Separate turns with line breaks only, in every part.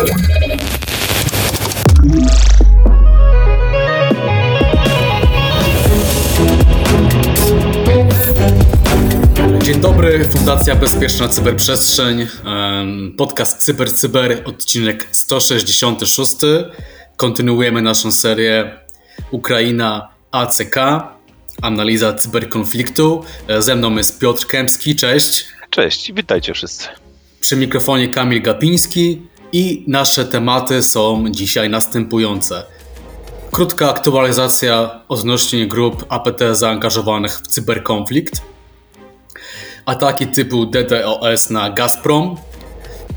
Dzień dobry, Fundacja Bezpieczna Cyberprzestrzeń, podcast Cyber Cyber, odcinek 166. Kontynuujemy naszą serię Ukraina ACK, analiza cyberkonfliktu. E, ze mną jest Piotr Kępski, cześć.
Cześć, witajcie wszyscy.
Przy mikrofonie Kamil Gapiński i nasze tematy są dzisiaj następujące. Krótka aktualizacja odnośnie grup APT zaangażowanych w cyberkonflikt. Ataki typu DDoS na Gazprom.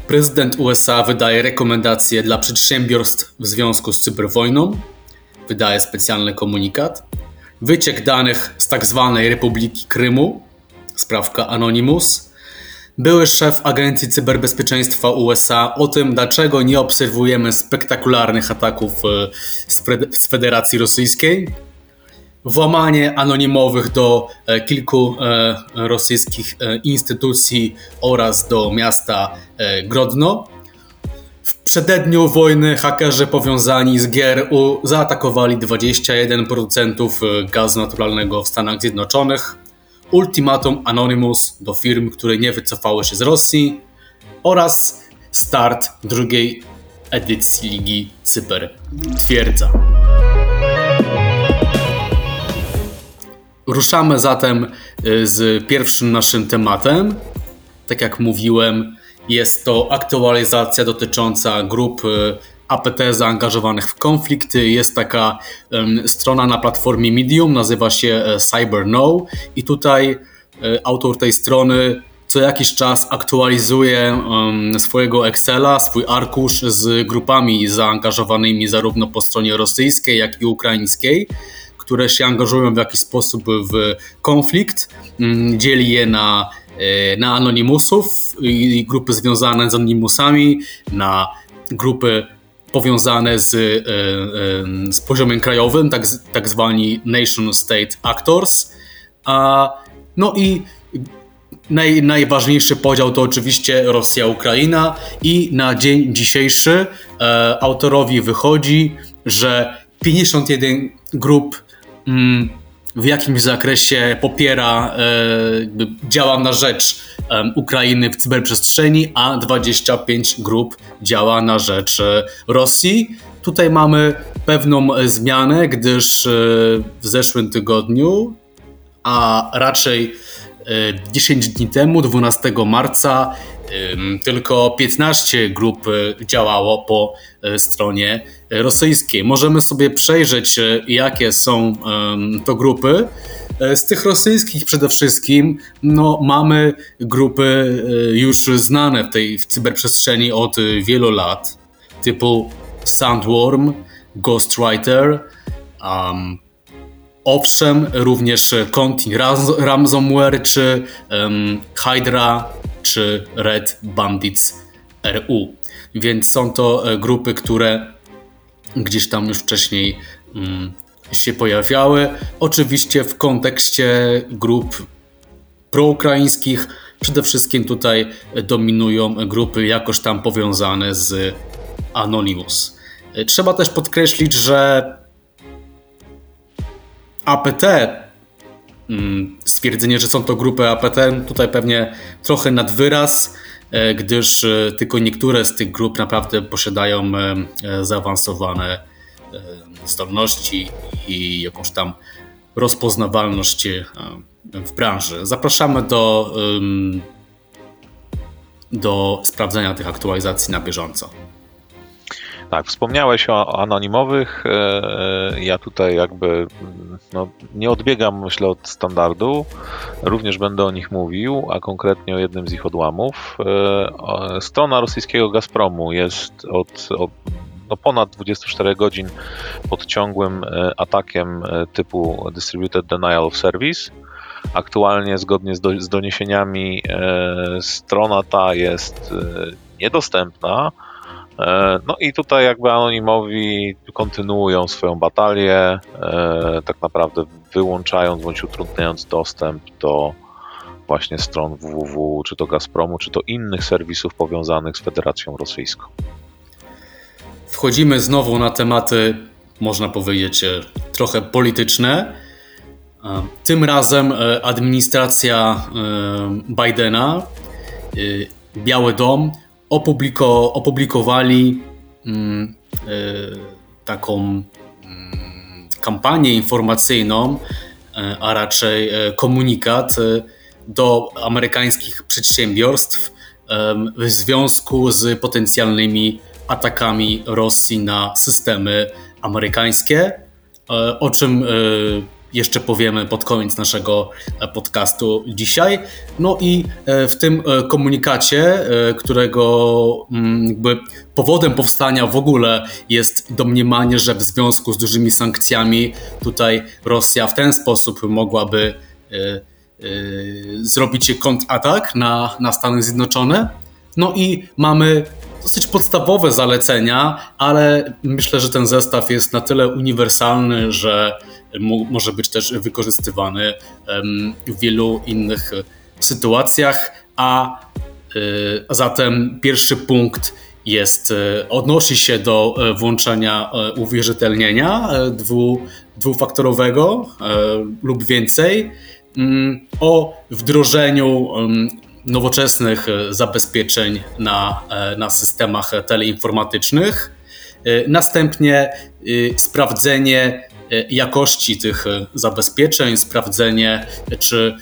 Prezydent USA wydaje rekomendacje dla przedsiębiorstw w związku z cyberwojną. Wydaje specjalny komunikat. Wyciek danych z tzw. Tak Republiki Krymu. Sprawka Anonymous były szef Agencji Cyberbezpieczeństwa USA o tym, dlaczego nie obserwujemy spektakularnych ataków e, z Federacji Rosyjskiej. Włamanie anonimowych do e, kilku e, rosyjskich instytucji oraz do miasta Grodno. W przededniu wojny hakerzy powiązani z GRU zaatakowali 21 producentów gazu naturalnego w Stanach Zjednoczonych ultimatum Anonymous do firm, które nie wycofały się z Rosji oraz start drugiej edycji Ligi Cyber Twierdza. Ruszamy zatem y, z pierwszym naszym tematem. Tak jak mówiłem, jest to aktualizacja dotycząca grup y, APT zaangażowanych w konflikty. Jest taka strona na platformie Medium, nazywa się e, CyberKnow i tutaj um, autor tej strony co jakiś czas aktualizuje swojego Excela, swój arkusz z grupami zaangażowanymi zarówno po stronie rosyjskiej, jak i ukraińskiej, które się angażują w jakiś sposób w konflikt. Um, dzieli je na, e, na anonimusów i grupy związane z anonimusami, na grupy powiązane z, e, e, z poziomem krajowym, tak, tak zwani nation state actors. A, no i naj, najważniejszy podział to oczywiście Rosja-Ukraina i na dzień dzisiejszy e, autorowi wychodzi, że 51 grup mm, w jakimś zakresie popiera, działa na rzecz Ukrainy w cyberprzestrzeni, a 25 grup działa na rzecz e, Rosji. Tutaj mamy pewną zmianę, gdyż e, w zeszłym tygodniu, a raczej 10 dni temu, 12 marca, tylko 15 grup działało po stronie rosyjskiej. Możemy sobie przejrzeć, jakie są to grupy. E, z tych rosyjskich przede wszystkim no, mamy grupy e, już znane w tej w cyberprzestrzeni od wielu lat, typu Sandworm, Ghostwriter, um, owszem, również Conti Ransomware, czy um, Hydra, czy Red Bandits RU. Więc są to e, grupy, które gdzieś tam już wcześniej um, się pojawiały. Oczywiście w kontekście grup proukraińskich przede wszystkim tutaj dominują grupy jakoś tam powiązane z Anonymous. Trzeba też podkreślić, że APT, mm, stwierdzenie, że są to grupy APT, tutaj pewnie trochę nad wyraz, e, gdyż e, tylko niektóre z tych grup naprawdę posiadają e, zaawansowane zdolności i jakąś tam rozpoznawalność e, w branży. Zapraszamy do, do sprawdzenia tych aktualizacji na bieżąco.
Tak, wspomniałeś o anonimowych. E, ja tutaj jakby no, nie odbiegam, myślę, od standardu. Również będę o nich mówił, a konkretnie o jednym z ich odłamów. E, strona rosyjskiego Gazpromu jest od, od no ponad 24 godzin pod ciągłym e, atakiem e, typu Distributed Denial of Service. Aktualnie, zgodnie z, do, z doniesieniami, e, strona ta jest niedostępna. No i tutaj jakby anonimowi kontynuują swoją batalię, tak naprawdę wyłączając bądź utrudniając dostęp do właśnie stron www, czy to Gazpromu, czy to innych serwisów powiązanych z Federacją Rosyjską.
Wchodzimy znowu na tematy, można powiedzieć, trochę polityczne. Tym razem administracja Bidena, Biały Dom, opubliko, opublikowali mm, taką mm, kampanię informacyjną, a raczej komunikat do amerykańskich przedsiębiorstw w związku z potencjalnymi atakami Rosji na systemy amerykańskie, e, o czym e, jeszcze powiemy pod koniec naszego e, podcastu dzisiaj. No i w tym komunikacie, którego mm, powodem powstania w ogóle jest domniemanie, że w związku z dużymi sankcjami tutaj Rosja w ten sposób mogłaby zrobić kontratak na, na Stany Zjednoczone. No i mamy dosyć podstawowe zalecenia, ale myślę, że ten zestaw jest na tyle uniwersalny, że może być też wykorzystywany w wielu innych sytuacjach. A, y, zatem pierwszy punkt jest, y, odnosi się do e, włączenia e, uwierzytelnienia e, dwu, dwufaktorowego lub więcej, mm, o wdrożeniu nowoczesnych e, zabezpieczeń na, e, na systemach teleinformatycznych. E, następnie sprawdzenie jakości tych zabezpieczeń, sprawdzenie, czy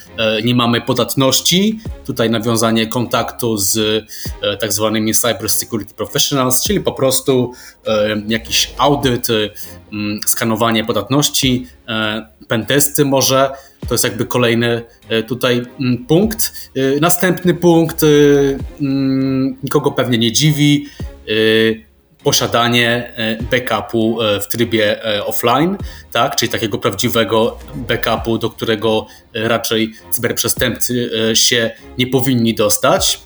nie mamy podatności. Tutaj nawiązanie kontaktu z tak zwanymi Cyber Security Professionals, czyli po prostu jakiś audyt, skanowanie podatności, pentesty może to jest jakby kolejny e, tutaj mm, punkt. E, następny punkt, e, mm, nikogo pewnie nie dziwi, posiadanie backupu w trybie offline, tak? czyli takiego prawdziwego backupu, do którego raczej cyberprzestępcy się nie powinni dostać.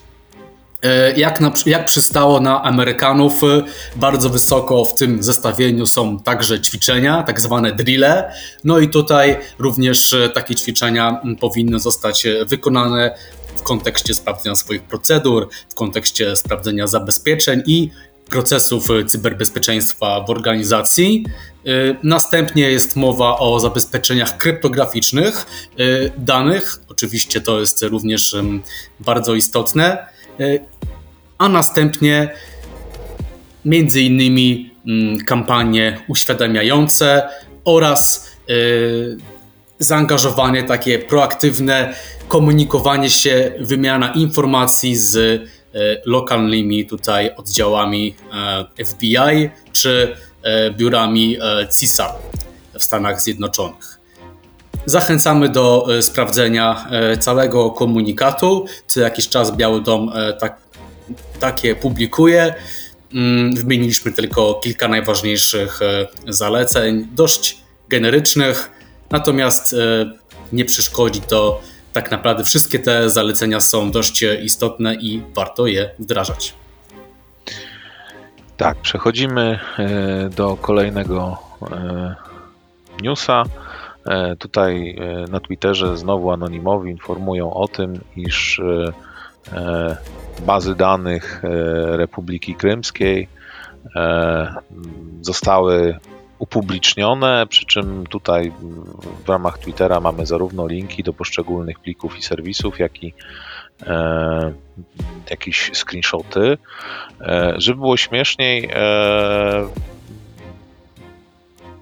E, jak, na, jak przystało na Amerykanów, e, bardzo wysoko w tym zestawieniu są także ćwiczenia, tak zwane drille. No i tutaj również e, takie ćwiczenia powinny zostać wykonane w kontekście sprawdzenia swoich procedur, w kontekście sprawdzenia zabezpieczeń i procesów cyberbezpieczeństwa w organizacji. Następnie jest mowa o zabezpieczeniach kryptograficznych danych. Oczywiście to jest również bardzo istotne a następnie między innymi mm, kampanie uświadamiające oraz y, zaangażowanie takie proaktywne, komunikowanie się, wymiana informacji z y, lokalnymi tutaj oddziałami e, FBI czy e, biurami e, CISA w Stanach Zjednoczonych. Zachęcamy do sprawdzenia całego komunikatu. Co jakiś czas Biały Dom tak takie publikuje. Mm, wymieniliśmy tylko kilka najważniejszych e, zaleceń, dość generycznych, natomiast e, nie przeszkodzi to. Tak naprawdę wszystkie te zalecenia są dość istotne i warto je wdrażać.
Tak, przechodzimy e, do kolejnego newsa. Tutaj na Twitterze znowu anonimowi informują o tym, iż bazy danych e, Republiki Krymskiej e, zostały upublicznione, przy czym tutaj w ramach Twittera mamy zarówno linki do poszczególnych plików i serwisów, jak i e, jakieś screenshoty. E, żeby było śmieszniej, e,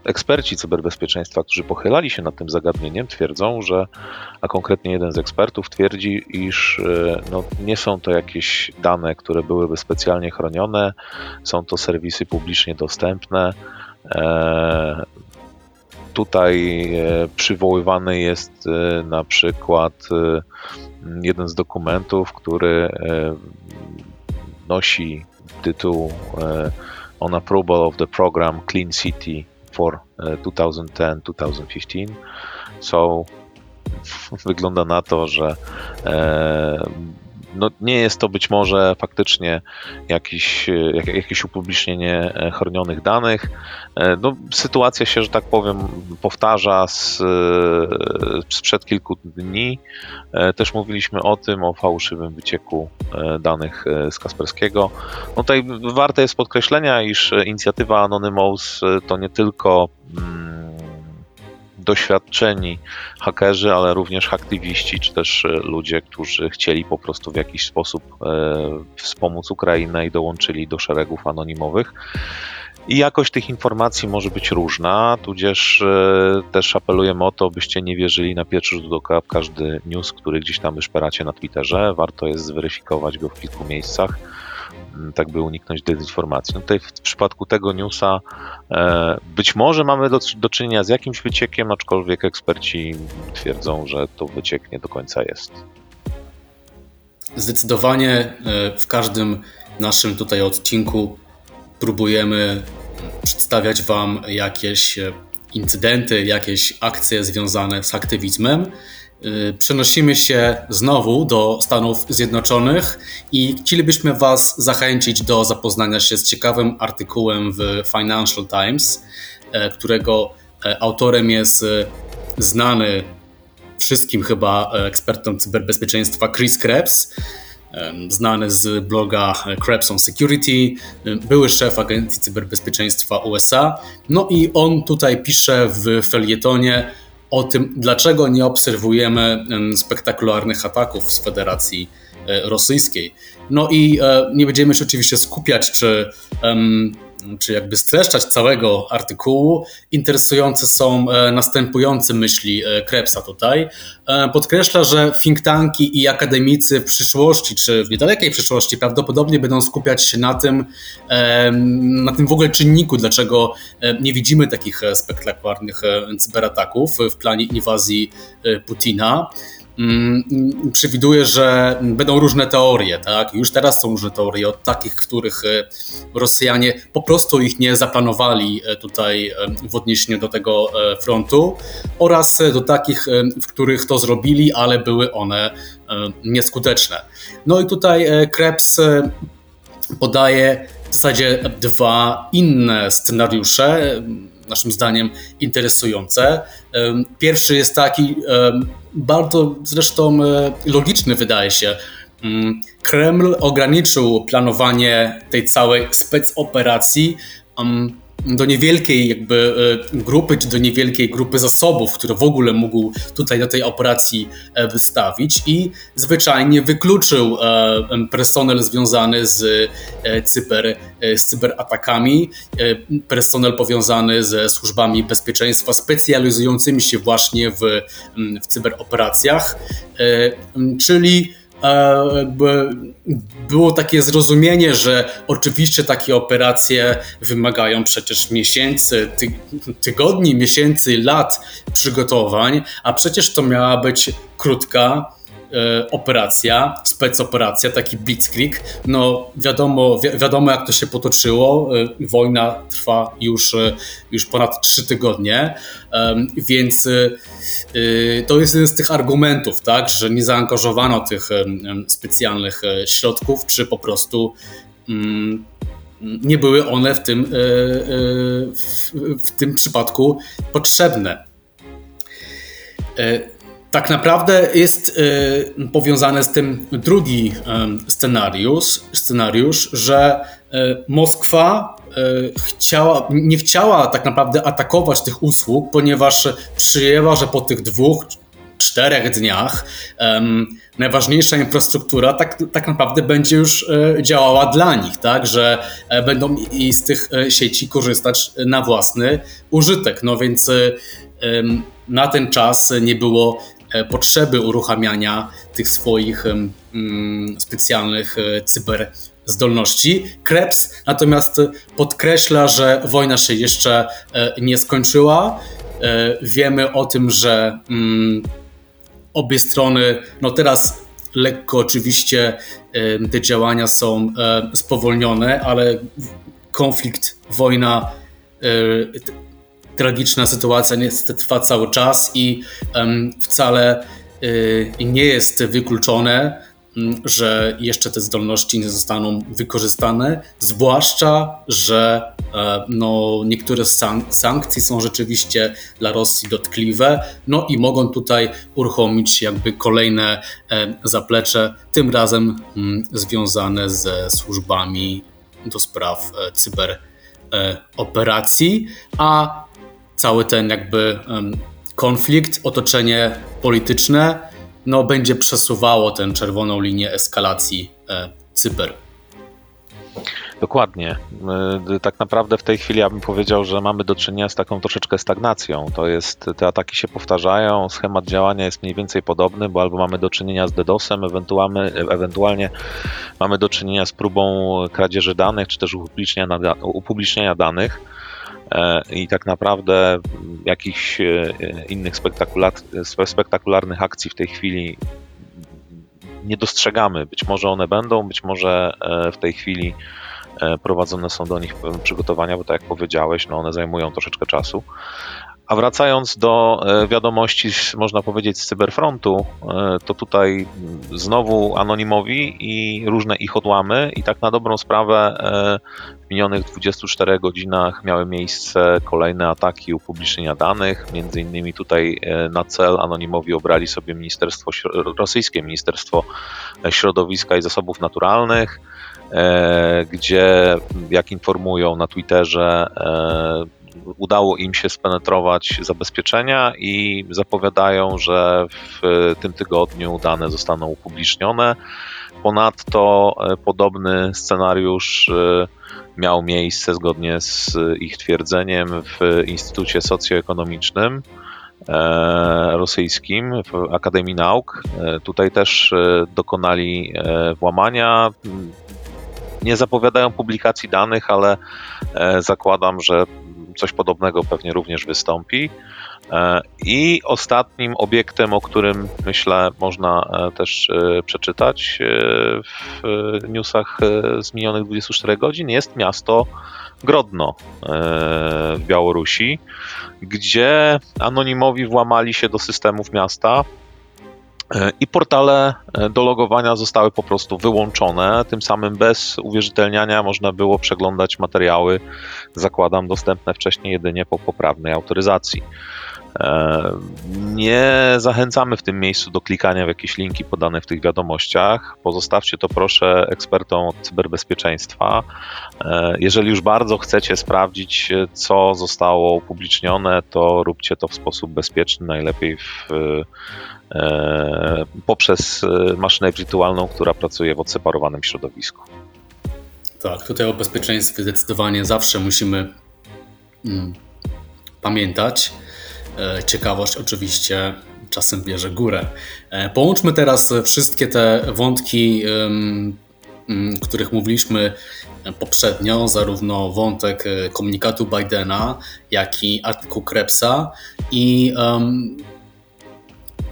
Eksperci cyberbezpieczeństwa, którzy pochylali się nad tym zagadnieniem, twierdzą, że, a konkretnie jeden z ekspertów twierdzi, iż e, no, nie są to jakieś dane, które byłyby specjalnie chronione, są to serwisy publicznie dostępne. E, tutaj e, przywoływany jest na przykład jeden z dokumentów, który nosi tytuł On Approval of the Program Clean City for 2010-2015. So wygląda na to, że e, no, nie jest to być może faktycznie jakiś, jak, jakieś upublicznienie chronionych danych. No, sytuacja się, że tak powiem, powtarza z, sprzed kilku dni. Też mówiliśmy o tym, o fałszywym wycieku danych z Kasperskiego. No, tutaj warte jest podkreślenia, iż inicjatywa Anonymous to nie tylko mm, doświadczeni hakerzy, ale również aktywiści, czy też e, ludzie, którzy chcieli po prostu w jakiś sposób e, wspomóc Ukrainę i dołączyli do szeregów anonimowych. I jakość tych informacji może być różna, tudzież e, też apelujemy o to, byście nie wierzyli na pierwszy rzut oka w każdy news, który gdzieś tam wyszperacie na Twitterze. Warto jest zweryfikować go w kilku miejscach tak by uniknąć dezinformacji. No tutaj w przypadku tego newsa e, być może mamy do, do czynienia z jakimś wyciekiem, aczkolwiek eksperci twierdzą, że to wyciek nie do końca jest.
Zdecydowanie e, w każdym naszym tutaj odcinku próbujemy przedstawiać Wam jakieś e, incydenty, jakieś akcje związane z aktywizmem. Y, przenosimy się znowu do Stanów Zjednoczonych i chcielibyśmy Was zachęcić do zapoznania się z ciekawym artykułem w Financial Times, e, którego e, autorem jest znany wszystkim chyba ekspertom cyberbezpieczeństwa Chris Krebs, znany z bloga Krebs on Security, były szef Agencji Cyberbezpieczeństwa USA. No i on tutaj pisze w felietonie, o tym, dlaczego nie obserwujemy spektakularnych ataków z Federacji e, Rosyjskiej. No i e, nie będziemy się oczywiście skupiać, czy czy jakby streszczać całego artykułu, interesujące są e, następujące myśli e, Krebsa tutaj. E, podkreśla, że think tanki i akademicy w przyszłości, czy w niedalekiej przyszłości prawdopodobnie będą skupiać się na tym, na tym w ogóle czynniku, dlaczego nie widzimy takich spektakularnych cyberataków w planie inwazji Putina. Mm, przewiduje, że będą różne teorie, tak? Już teraz są różne teorie od takich, których e, Rosjanie po prostu ich nie zaplanowali e, tutaj e, w odniesieniu do tego frontu, oraz do takich, w których to zrobili, ale były one nieskuteczne. No i tutaj Krebs podaje w zasadzie dwa inne scenariusze, naszym zdaniem interesujące. Pierwszy jest taki, bardzo zresztą e, logiczny wydaje się. Mm, Kreml ograniczył planowanie tej całej specoperacji do niewielkiej jakby e, grupy, czy do niewielkiej grupy zasobów, które w ogóle mógł tutaj do tej operacji e, wystawić i zwyczajnie wykluczył e, personel związany z, cyber, z cyberatakami, personel powiązany ze służbami bezpieczeństwa specjalizującymi się właśnie w, w cyberoperacjach, czyli jakby było takie zrozumienie, że oczywiście takie operacje wymagają przecież miesięcy, ty, tygodni, miesięcy, lat przygotowań, a przecież to miała być krótka, E, operacja, specoperacja, taki blitzkrieg. No wiadomo, wi wiadomo jak to się potoczyło. E, wojna trwa już, e, już ponad trzy tygodnie, więc to jest jeden z tych argumentów, tak, że nie zaangażowano tych specjalnych środków, czy po prostu mm, nie były one w tym, w tym przypadku potrzebne tak naprawdę jest y, powiązane z tym drugi y, scenariusz, scenariusz że y, Moskwa y, chciała, nie chciała tak naprawdę atakować tych usług, ponieważ przyjęła, że po tych dwóch, czterech dniach najważniejsza infrastruktura tak, tak naprawdę będzie już y, działała dla nich, tak, że e, będą i z tych e, sieci korzystać na własny użytek. No więc na ten czas nie było potrzeby uruchamiania tych swoich mm, specjalnych e, cyber zdolności. Krebs natomiast podkreśla, że wojna się jeszcze e, nie skończyła. Wiemy o tym, że mm, obie strony, no teraz lekko oczywiście te działania są spowolnione, ale konflikt, wojna tragiczna sytuacja niestety trwa cały czas i wcale y, nie jest wykluczone, że jeszcze te zdolności nie zostaną wykorzystane, zwłaszcza, że e, no, niektóre sankcje są rzeczywiście dla Rosji dotkliwe, no i mogą tutaj uruchomić jakby kolejne e, zaplecze, tym razem związane ze służbami do spraw e, cyberoperacji, a cały ten jakby konflikt, otoczenie polityczne no, będzie przesuwało tę czerwoną linię eskalacji e, cyber.
Dokładnie. E, tak naprawdę w tej chwili ja bym powiedział, że mamy do czynienia z taką troszeczkę stagnacją. To jest, te ataki się powtarzają, schemat działania jest mniej więcej podobny, bo albo mamy do czynienia z DDoSem, ewentualnie, ewentualnie mamy do czynienia z próbą kradzieży danych, czy też upubliczniania, danych i tak naprawdę jakichś e, innych spektakularnych akcji w tej chwili nie dostrzegamy. Być może one będą, być może e, w tej chwili prowadzone są do nich przygotowania, bo tak jak powiedziałeś, no one zajmują troszeczkę czasu. A wracając do e, wiadomości, można powiedzieć, z cyberfrontu, e, to tutaj znowu anonimowi i różne ich odłamy, i tak na dobrą sprawę e, w minionych 24 godzinach miały miejsce kolejne ataki upublicznienia danych. Między innymi tutaj na cel anonimowi obrali sobie ministerstwo, rosyjskie Ministerstwo Środowiska i Zasobów Naturalnych gdzie, jak informują na Twitterze, udało im się spenetrować zabezpieczenia i zapowiadają, że w tym tygodniu dane zostaną upublicznione. Ponadto e, podobny scenariusz e, miał miejsce zgodnie z ich twierdzeniem w Instytucie Socjoekonomicznym e, rosyjskim w Akademii Nauk. Tutaj też dokonali włamania. Nie zapowiadają publikacji danych, ale zakładam, że coś podobnego pewnie również wystąpi. E, I ostatnim obiektem, o którym myślę można e, też e, przeczytać w newsach z minionych 24 godzin, jest miasto Grodno w Białorusi, gdzie anonimowi włamali się do systemów miasta I portale e, do logowania zostały po prostu wyłączone. Tym samym bez uwierzytelniania można było przeglądać materiały, zakładam, dostępne wcześniej jedynie po poprawnej autoryzacji. E, nie zachęcamy w tym miejscu do klikania w jakieś linki podane w tych wiadomościach. Pozostawcie to proszę ekspertom od cyberbezpieczeństwa. Jeżeli już bardzo chcecie sprawdzić, co zostało upublicznione, to róbcie to w sposób bezpieczny, najlepiej w E, poprzez e, maszynę wirtualną, która pracuje w odseparowanym środowisku.
Tak, tutaj o bezpieczeństwie zdecydowanie zawsze musimy mm, pamiętać. E, ciekawość oczywiście czasem bierze górę. Połączmy teraz wszystkie te wątki, mm, których mówiliśmy poprzednio, zarówno wątek komunikatu Bidena, jak i artykuł Krebsa i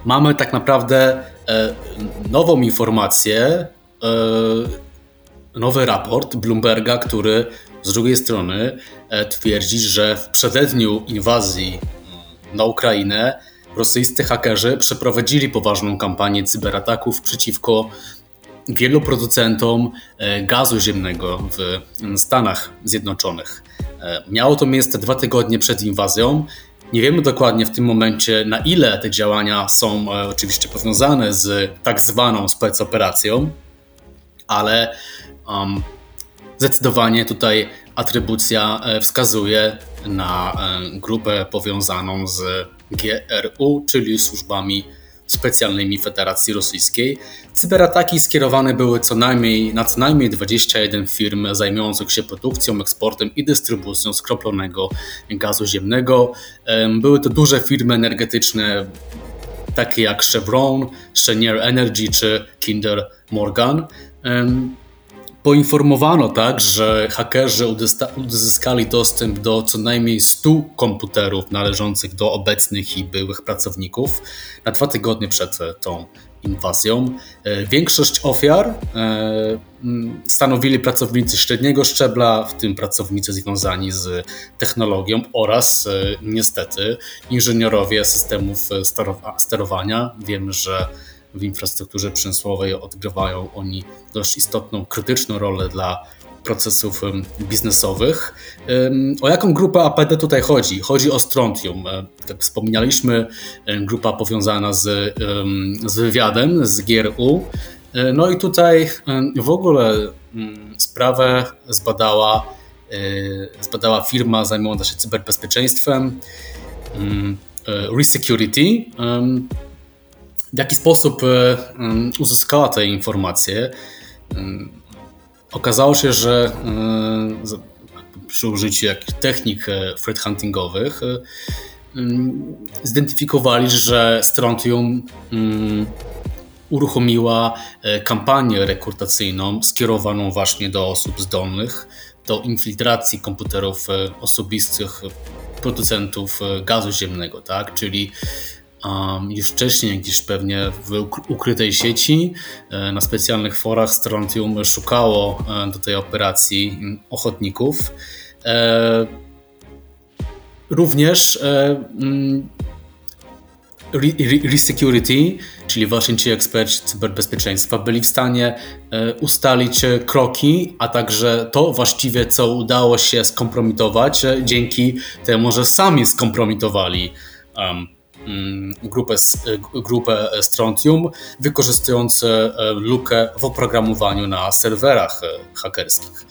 mamy tak naprawdę e, nową informację, e, nowy raport Bloomberga, który z drugiej strony e, twierdzi, że w przededniu inwazji na Ukrainę rosyjscy hakerzy przeprowadzili poważną kampanię cyberataków przeciwko wielu producentom gazu ziemnego w Stanach Zjednoczonych. Miało to miejsce dwa tygodnie przed inwazją nie wiemy dokładnie w tym momencie, na ile te działania są e, oczywiście powiązane z tak zwaną specoperacją, ale um, zdecydowanie tutaj atrybucja e, wskazuje na e, grupę powiązaną z GRU, czyli służbami specjalnymi Federacji Rosyjskiej. Cyberataki skierowane były co najmniej, na co najmniej 21 firm zajmujących się produkcją, eksportem i dystrybucją skroplonego gazu ziemnego. Były to duże firmy energetyczne, takie jak Chevron, Cheniere Energy czy Kinder Morgan. Poinformowano tak, że hakerzy uzyskali dostęp do co najmniej 100 komputerów należących do obecnych i byłych pracowników na dwa tygodnie przed tą inwazją. E, większość ofiar e, stanowili pracownicy średniego szczebla, w tym pracownicy związani z technologią oraz e, niestety inżynierowie systemów sterowania. Wiemy, że w infrastrukturze przemysłowej odgrywają oni dość istotną, krytyczną rolę dla procesów biznesowych. O jaką grupę APD tutaj chodzi? Chodzi o Strontium. E, jak wspominaliśmy, grupa powiązana z, z wywiadem, z GRU. E, no i tutaj w ogóle sprawę zbadała, e, zbadała firma zajmująca się cyberbezpieczeństwem Resecurity. W jaki sposób uzyskała te informacje? Okazało się, że e, przy użyciu technik e, threat huntingowych e, zidentyfikowali, że Strontium uruchomiła kampanię rekrutacyjną skierowaną właśnie do osób zdolnych do infiltracji komputerów osobistych producentów gazu ziemnego, tak? Czyli już wcześniej, gdzieś pewnie w ukrytej sieci, e, na specjalnych forach Strontium szukało e, do tej operacji ochotników. E, również mm, Resecurity, czyli właśnie ci eksperci cyberbezpieczeństwa, byli w stanie ustalić kroki, a także to właściwie, co udało się skompromitować, dzięki temu, że sami skompromitowali Mm, grupę, grupę Strontium, wykorzystując e, lukę w oprogramowaniu na serwerach e, hakerskich.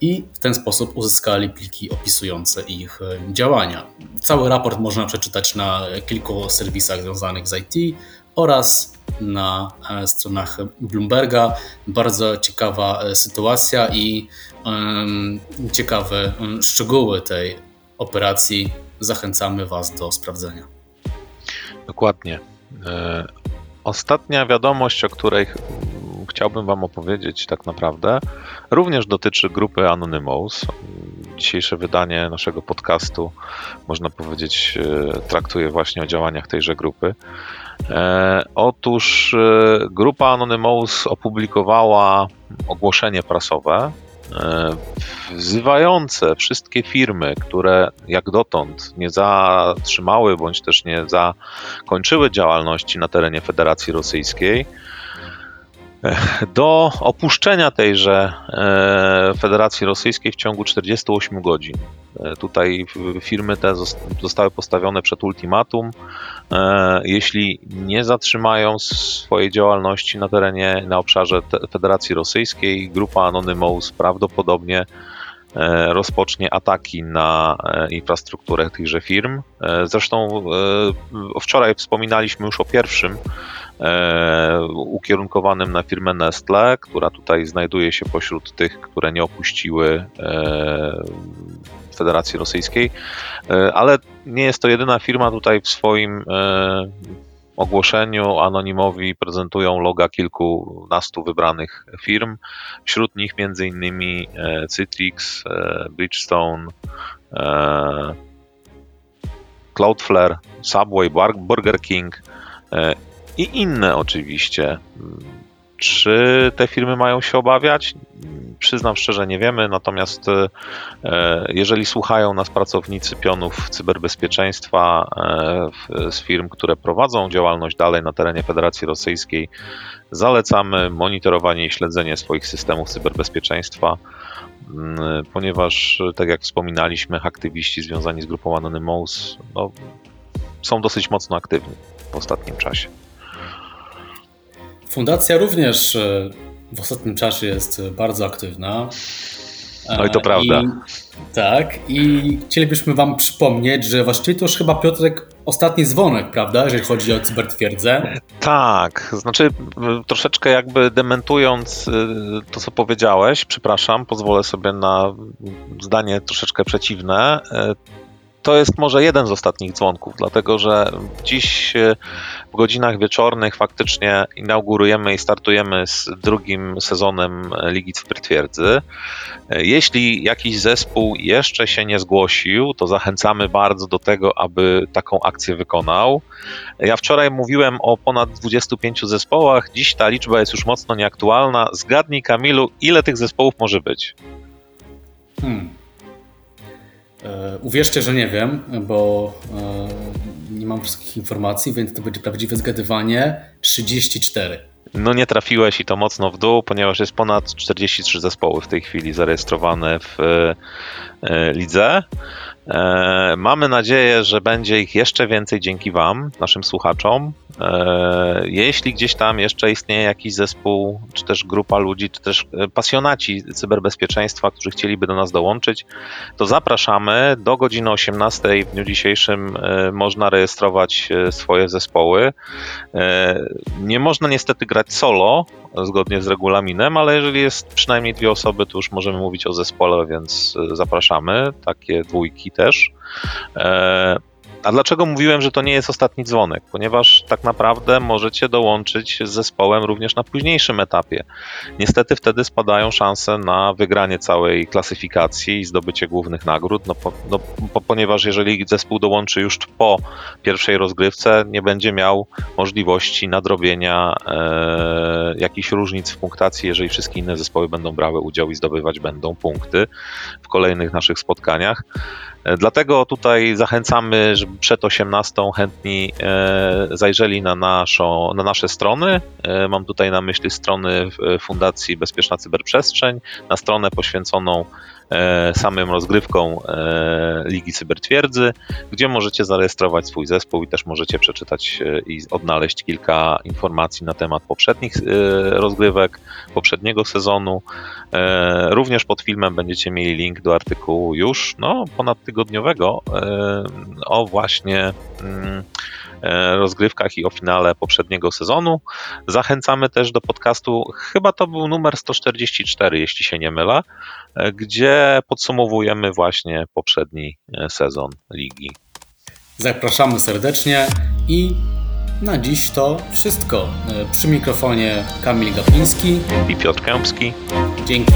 I w ten sposób uzyskali pliki opisujące ich e, działania. Cały raport można przeczytać na kilku serwisach związanych z IT oraz na stronach Bloomberga. Bardzo ciekawa sytuacja i um, ciekawe szczegóły tej operacji. Zachęcamy Was do sprawdzenia.
Dokładnie. E, ostatnia wiadomość, o której chciałbym Wam opowiedzieć, tak naprawdę, również dotyczy grupy Anonymous. Dzisiejsze wydanie naszego podcastu, można powiedzieć, e, traktuje właśnie o działaniach tejże grupy. E, otóż grupa Anonymous opublikowała ogłoszenie prasowe, wzywające wszystkie firmy, które jak dotąd nie zatrzymały bądź też nie zakończyły działalności na terenie Federacji Rosyjskiej, do opuszczenia tejże e, Federacji Rosyjskiej w ciągu 48 godzin. E, tutaj firmy te zostały postawione przed ultimatum. E, jeśli nie zatrzymają swojej działalności na terenie, na obszarze Federacji Rosyjskiej, grupa Anonymous prawdopodobnie rozpocznie ataki na infrastrukturę tychże firm. Zresztą wczoraj wspominaliśmy już o pierwszym ukierunkowanym na firmę Nestle, która tutaj znajduje się pośród tych, które nie opuściły e, Federacji Rosyjskiej, e, ale nie jest to jedyna firma tutaj w swoim ogłoszeniu anonimowi prezentują loga kilkunastu wybranych firm, wśród nich m.in. Citrix, Bridgestone, Cloudflare, Subway, Burger King i inne oczywiście. Czy te firmy mają się obawiać? Przyznam szczerze, nie wiemy, natomiast e, jeżeli słuchają nas pracownicy pionów cyberbezpieczeństwa e, z firm, które prowadzą działalność dalej na terenie Federacji Rosyjskiej, zalecamy monitorowanie i śledzenie swoich systemów cyberbezpieczeństwa, ponieważ, tak jak wspominaliśmy, aktywiści związani z grupą Anonymous no, są dosyć mocno aktywni w ostatnim czasie.
Fundacja również e, w ostatnim czasie jest bardzo aktywna.
No i to prawda. I,
tak, i chcielibyśmy Wam przypomnieć, że właściwie to już chyba Piotrek ostatni dzwonek, prawda, jeżeli chodzi o cybertwierdzę?
Tak, znaczy troszeczkę jakby dementując to, co powiedziałeś, przepraszam, pozwolę sobie na zdanie troszeczkę przeciwne. To jest może jeden z ostatnich dzwonków, dlatego że dziś e, w godzinach wieczornych faktycznie inaugurujemy i startujemy z drugim sezonem Ligi Cybertwierdzy. E, jeśli jakiś zespół jeszcze się nie zgłosił, to zachęcamy bardzo do tego, aby taką akcję wykonał. Ja wczoraj mówiłem o ponad 25 zespołach, dziś ta liczba jest już mocno nieaktualna. Zgadnij, Kamilu, ile tych zespołów może być?
Hmm. E, uwierzcie, że nie wiem, bo e, nie mam wszystkich informacji, więc to będzie prawdziwe zgadywanie. 34.
No nie trafiłeś i to mocno w dół, ponieważ jest ponad 43 zespoły w tej chwili zarejestrowane w e, lidze. Mamy nadzieję, że będzie ich jeszcze więcej dzięki Wam, naszym słuchaczom. E, jeśli gdzieś tam jeszcze istnieje jakiś zespół, czy też grupa ludzi, czy też e, pasjonaci cyberbezpieczeństwa, którzy chcieliby do nas dołączyć, to zapraszamy. Do godziny 18 w dniu dzisiejszym można rejestrować swoje zespoły. Nie można niestety grać solo, zgodnie z regulaminem, ale jeżeli jest przynajmniej dwie osoby, to już możemy mówić o zespole, więc zapraszamy. Takie dwójki też. A dlaczego mówiłem, że to nie jest ostatni dzwonek? Ponieważ tak naprawdę możecie dołączyć z zespołem również na późniejszym etapie. Niestety wtedy spadają szanse na wygranie całej klasyfikacji i zdobycie głównych nagród, no, po, no po, ponieważ jeżeli zespół dołączy już po pierwszej rozgrywce, nie będzie miał możliwości nadrobienia e, jakichś różnic w punktacji, jeżeli wszystkie inne zespoły będą brały udział i zdobywać będą punkty w kolejnych naszych spotkaniach. E, dlatego tutaj zachęcamy, żeby przed 18 chętni e, zajrzeli na, naszą, na nasze strony. E, mam tutaj na myśli strony Fundacji Bezpieczna Cyberprzestrzeń, na stronę poświęconą samym rozgrywką e, Ligi Cybertwierdzy, gdzie możecie zarejestrować swój zespół i też możecie przeczytać e, i odnaleźć kilka informacji na temat poprzednich rozgrywek, poprzedniego sezonu. Również pod filmem będziecie mieli link do artykułu już no, ponadtygodniowego o właśnie mm, E, rozgrywkach i o finale poprzedniego sezonu. Zachęcamy też do podcastu, chyba to był numer 144, jeśli się nie mylę, e, gdzie podsumowujemy właśnie poprzedni e, sezon ligi.
Zapraszamy serdecznie i na dziś to wszystko. Przy mikrofonie Kamil Gapiński
i Piotr Kępski.
Dzięki.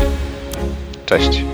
Cześć.